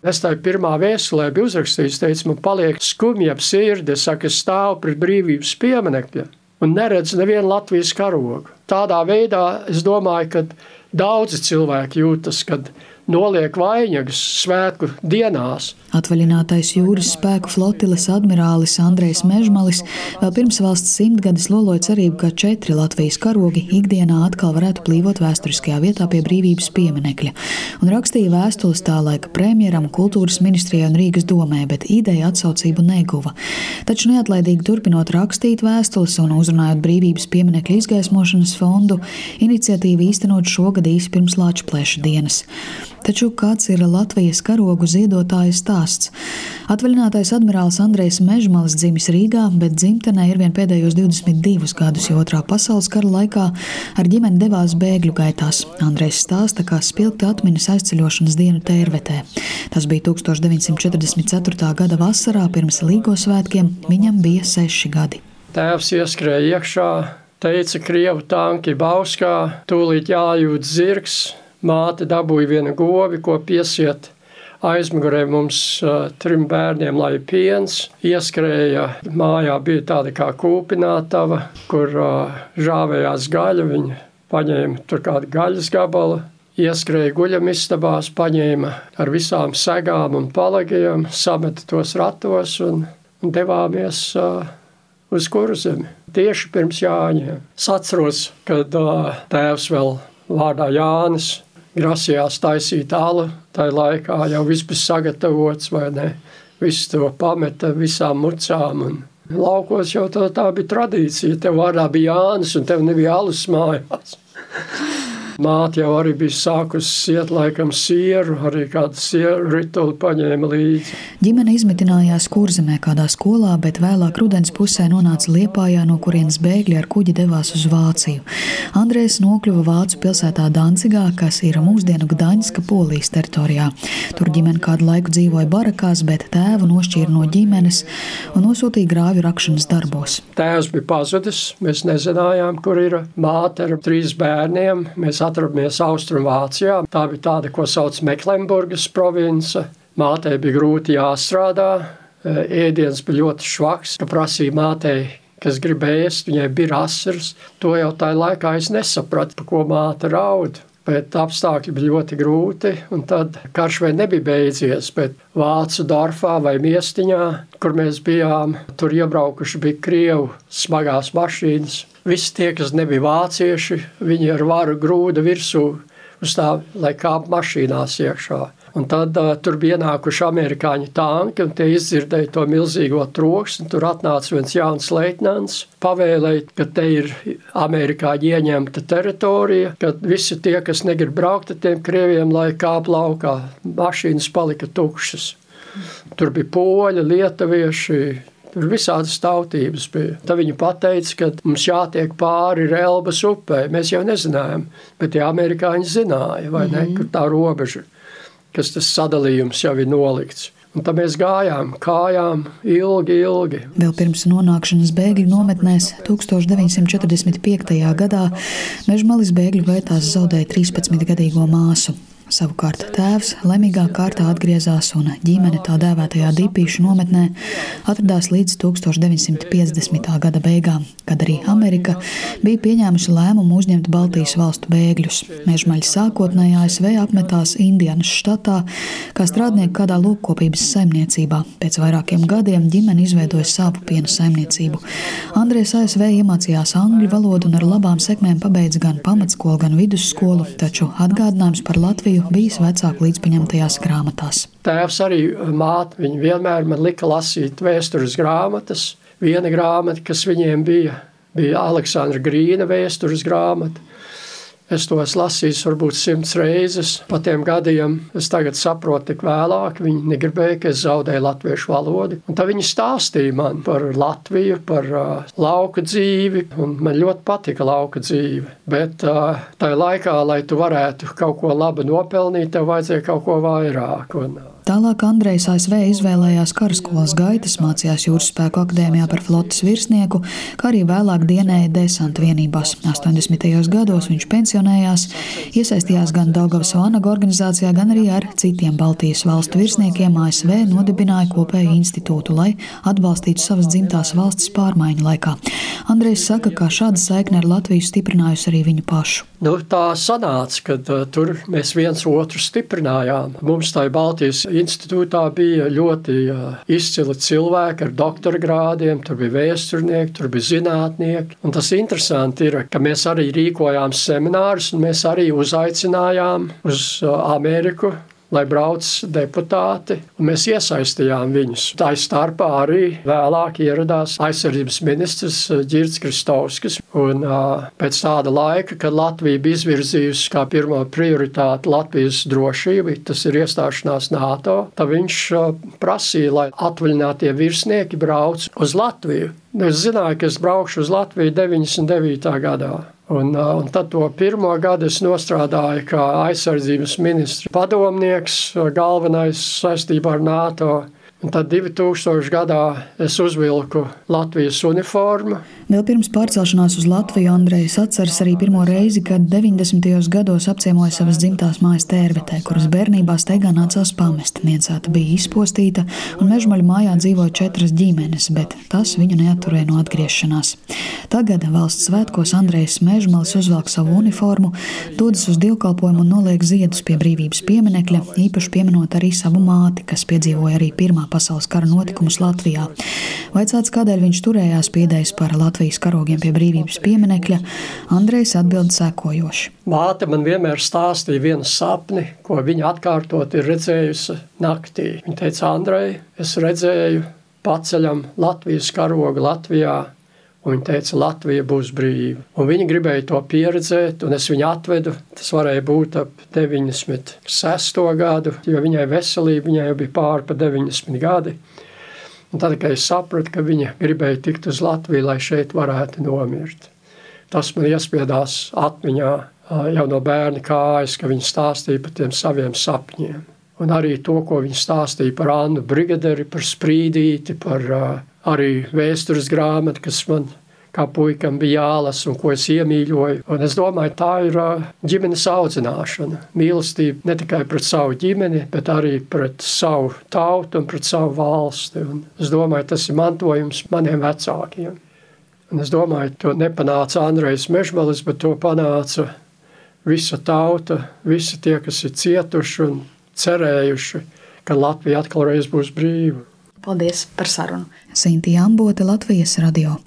Es tā pirmā vēstulē biju uzrakstījis, teicu, man paliek skumji ap sirdi, es stāvu pret brīvības pieminekļa un neredzu nevienu Latvijas karogu. Tādā veidā es domāju, ka daudzi cilvēki jūtas, kad noliek vainagus svētku dienās. Atvaļinātais jūras spēku flotiles admirālis Andrejs Mežmalis vēl pirms valsts simtgades loloja cerību, ka četri Latvijas karogi ikdienā atkal varētu plīvot vēsturiskajā vietā pie brīvības pieminekļa, un rakstīja vēstules tā laika premjeram, kultūras ministrijai un Rīgas domē, bet ideja atsaucību neguva. Taču neatlaidīgi turpinot rakstīt vēstules un uzrunājot brīvības pieminekļa izgaismošanas fondu, iniciatīva īstenot šogad īsi pirms Lāčplēša dienas. Taču kāds ir Latvijas karogu ziedotāja stāsts? Atvaļinātais admirālis Andrejs Mežmalis dzimis Rīgā, bet dzimtenē ir vien pēdējos 22 gadus, jo otrā pasaules kara laikā ar ģimeni devās bēgļu gaitās. Andrejs stāsta, kā spilgti atminas aizceļošanas dienu Tērvetē. Tas bija 1944. gada vasarā pirms Līgo svētkiem, viņam bija seši gadi. Tēvs ieskrēja iekšā, teica, Krievu tanki Bauskā, tūlīt jājūt zirgs, Māte dabūja vienu govi, ko piesiet aizmugurē mums uh, trim bērniem, lai piens ieskrēja. Mājā bija tāda kā kūpinātava, kur uh, žāvējās gaļa. Viņa paņēma tur kādu gaļas gabalu, ieskrēja guļamistabās, paņēma ar visām segām un palagiem, sameta tos ratos un, un devāmies uh, uz kurzemi. Tieši pirms Jāņiem. Atceros, kad uh, tēvs vēl vārdā Jānis grasījās taisīt alu. Tā laikā jau viss bija sagatavots, vai ne? Viss to pameta visām mucām. Un laukos jau tā, tā bija tradīcija. Tev vārdā bija Jānis, un tev nebija alus mājās. Māte jau arī bija sākusi iet laikam sieru, arī kādu sieru rituli paņēma līdzi. Ģimene izmitinājās kurzemē kādā skolā, bet vēlāk rudens pusē nonāca Liepājā, no kurienes bēgļi ar kuģi devās uz Vāciju. Andrēs nokļuva Vācu pilsētā Dancigā, kas ir mūsdienu Gdaņska polijas teritorijā. Tur ģimene kādu laiku dzīvoja barakās, bet tēvu nošķīra no ģimenes un nosūtīja grāvju rakšanas darbos. Tēvs bija pazudis, mēs nezinājām, kur ir māte ar trīs bērniem. Mēs atrodamies Austrumvācijā. Tā bija tāda, ko sauc Meklenburgas province. Mātei bija grūti jāstrādā, ēdiens bija ļoti švaks, ka prasīja mātei, kas gribēja ēst, viņai bija asaras. To jau tajā laikā es nesapratu, pa ko māte raud. Bet apstākļi bija ļoti grūti, un tad karš vēl nebija beidzies. Bet Vācu dārfā vai miestiņā, kur mēs bijām, tur iebraukuši bija krievu smagās mašīnas Visi tie, kas nebija vācieši, viņi ar varu grūda virsū uz tā, lai kāp mašīnās iekšā. Un tad uh, tur bija ienākuši amerikāņu tanki, un tie izdzirdēja to milzīgo troksni. Tur atnāca viens jauns leitnants, pavēlēja, ka te ir amerikāņu ieņemta teritorija, ka visi tie, kas negrib braukt ar tiem krieviem, lai kāp laukā, mašīnas palika tukšas. Tur bija poļi, lietuvieši, Tur visādas tautības bija. Tad viņi teica, ka mums jātiek pāri Elbas upē. Mēs jau nezinājām, bet tie amerikāņi zināja, vai mm -hmm. ne, kur tā robeža, kas tas sadalījums jau ir nolikts. Un tad mēs gājām kājām ilgi, ilgi. Vēl pirms nonākšanas bēgļu nometnēs 1945. gadā Mežmalis bēgļu gaitās zaudēja 13-gadīgo māsu. Savukārt tēvs laimīgā kārtā atgriezās un ģimene tā dēvētajā dīpīšu nometnē atradās līdz 1950. gada beigām, kad arī Amerika bija pieņēmusi lēmumu uzņemt Baltijas valstu bēgļus. Mežmaļi sākotnēji ASV apmetās Indianas štatā kā strādnieki kādā lopkopības saimniecībā. Pēc vairākiem gadiem ģimene izveidoja savu piena saimniecību. Andrēs ASV iemācījās angļu valodu un ar labām sekmēm pabeidza gan pamatskolu, gan vidusskolu, taču atgādinājums par Latviju Latviju bijis vecāku līdzpaņemtajās grāmatās. Tēvs arī māte, viņi vienmēr man lika lasīt vēstures grāmatas. Viena grāmata, kas viņiem bija, bija Aleksandra Grīna vēstures grāmata. Es to esmu lasījis varbūt simts reizes. Pa tiem gadiem es tagad saprotu, tik vēlāk viņi negribēja, ka es zaudēju latviešu valodu. Un tad viņi stāstīja man par Latviju, par uh, lauka dzīvi, un man ļoti patika lauka dzīve. Bet uh, tajā laikā, lai tu varētu kaut ko labu nopelnīt, tev vajadzēja kaut ko vairāk. Un, uh, Tālāk Andrejs ASV izvēlējās karaskolas gaitas, mācījās jūras spēku akadēmijā par flotes virsnieku, kā arī vēlāk dienēja desanta vienībās. 80. gados viņš pensionējās, iesaistījās gan Daugavas Vanaga organizācijā, gan arī ar citiem Baltijas valstu virsniekiem ASV nodibināja kopēju institūtu, lai atbalstītu savas dzimtās valsts pārmaiņu laikā. Andrejs saka, ka šāda saikne ar Latviju stiprinājusi arī viņu pašu. Nu, tā sanāca, ka uh, tur mēs viens otru stiprinājām. Mums tajā Baltijas institūtā bija ļoti izcili cilvēki ar doktora grādiem, tur bija vēsturnieki, tur bija zinātnieki. Un tas interesanti ir, ka mēs arī rīkojām seminārus, un mēs arī uzaicinājām uz Ameriku lai brauc deputāti, un mēs iesaistījām viņus. Tā starpā arī vēlāk ieradās aizsardzības ministrs Girts Kristovskis. Un, pēc tāda laika, kad Latvija bija izvirzījusi kā pirmo prioritāti Latvijas drošību, tas ir iestāšanās NATO, tad viņš prasīja, lai atvaļinātie virsnieki brauc uz Latviju. Es zināju, ka es braukšu uz Latviju 99. gadā. Un, un tad to pirmo gadu es strādāju kā aizsardzības ministra padomnieks, galvenais saistībā ar NATO. Un tad 2000. gadā es uzvilku Latvijas uniformu. Vēl pirms pārcelšanās uz Latviju Andrejs atceras arī pirmo reizi, kad 90. gados apciemoja savas dzimtās mājas tērvetē, kuras bērnībā steigā nācās pamest. Niecāta bija izpostīta, un mežmaļu mājā dzīvoja četras ģimenes, bet tas viņu neatturēja no atgriešanās. Tagad valsts svētkos Andrejs Mežmalis uzvelk savu uniformu, dodas uz dievkalpojumu un noliek ziedus pie brīvības pieminekļa, īpaši pieminot arī savu māti, kas piedzīvoja arī pirmā pasaules kara notikumus Latvijā. Vaicāts, kādēļ viņš turējās pie idejas par Latvijas karogiem pie brīvības pieminekļa, Andrejs atbild sekojoši. Māte man vienmēr stāstīja vienu sapni, ko viņa atkārtot ir redzējusi naktī. Viņa teica, Andrej, es redzēju paceļam Latvijas karogu Latvijā viņa teica, Latvija būs brīva. Un viņa gribēja to pieredzēt, un es viņu atvedu. Tas varēja būt ap 96. gadu, jo viņai veselība viņai jau bija pāri pa 90 gadi. Un tad, kad es sapratu, ka viņa gribēja tikt uz Latviju, lai šeit varētu nomirt, tas man iespiedās atmiņā jau no bērna kājas, ka viņa stāstīja par tiem saviem sapņiem. Un arī to, ko viņa stāstīja par Annu Brigaderi, par sprīdīti, par uh, arī vēstures grāmatu, kas man kā puikam bija jālasa un ko es iemīļoju. Un es domāju, tā ir ģimenes audzināšana. Mīlestība ne tikai pret savu ģimeni, bet arī pret savu tautu un pret savu valsti. Un es domāju, tas ir mantojums maniem vecākiem. Un es domāju, to nepanāca Andrejs Mežmalis, bet to panāca visa tauta, visi tie, kas ir cietuši un cerējuši, ka Latvija atkal reiz būs brīva. Paldies par sarunu! Sintīna Ambote, Latvijas radio.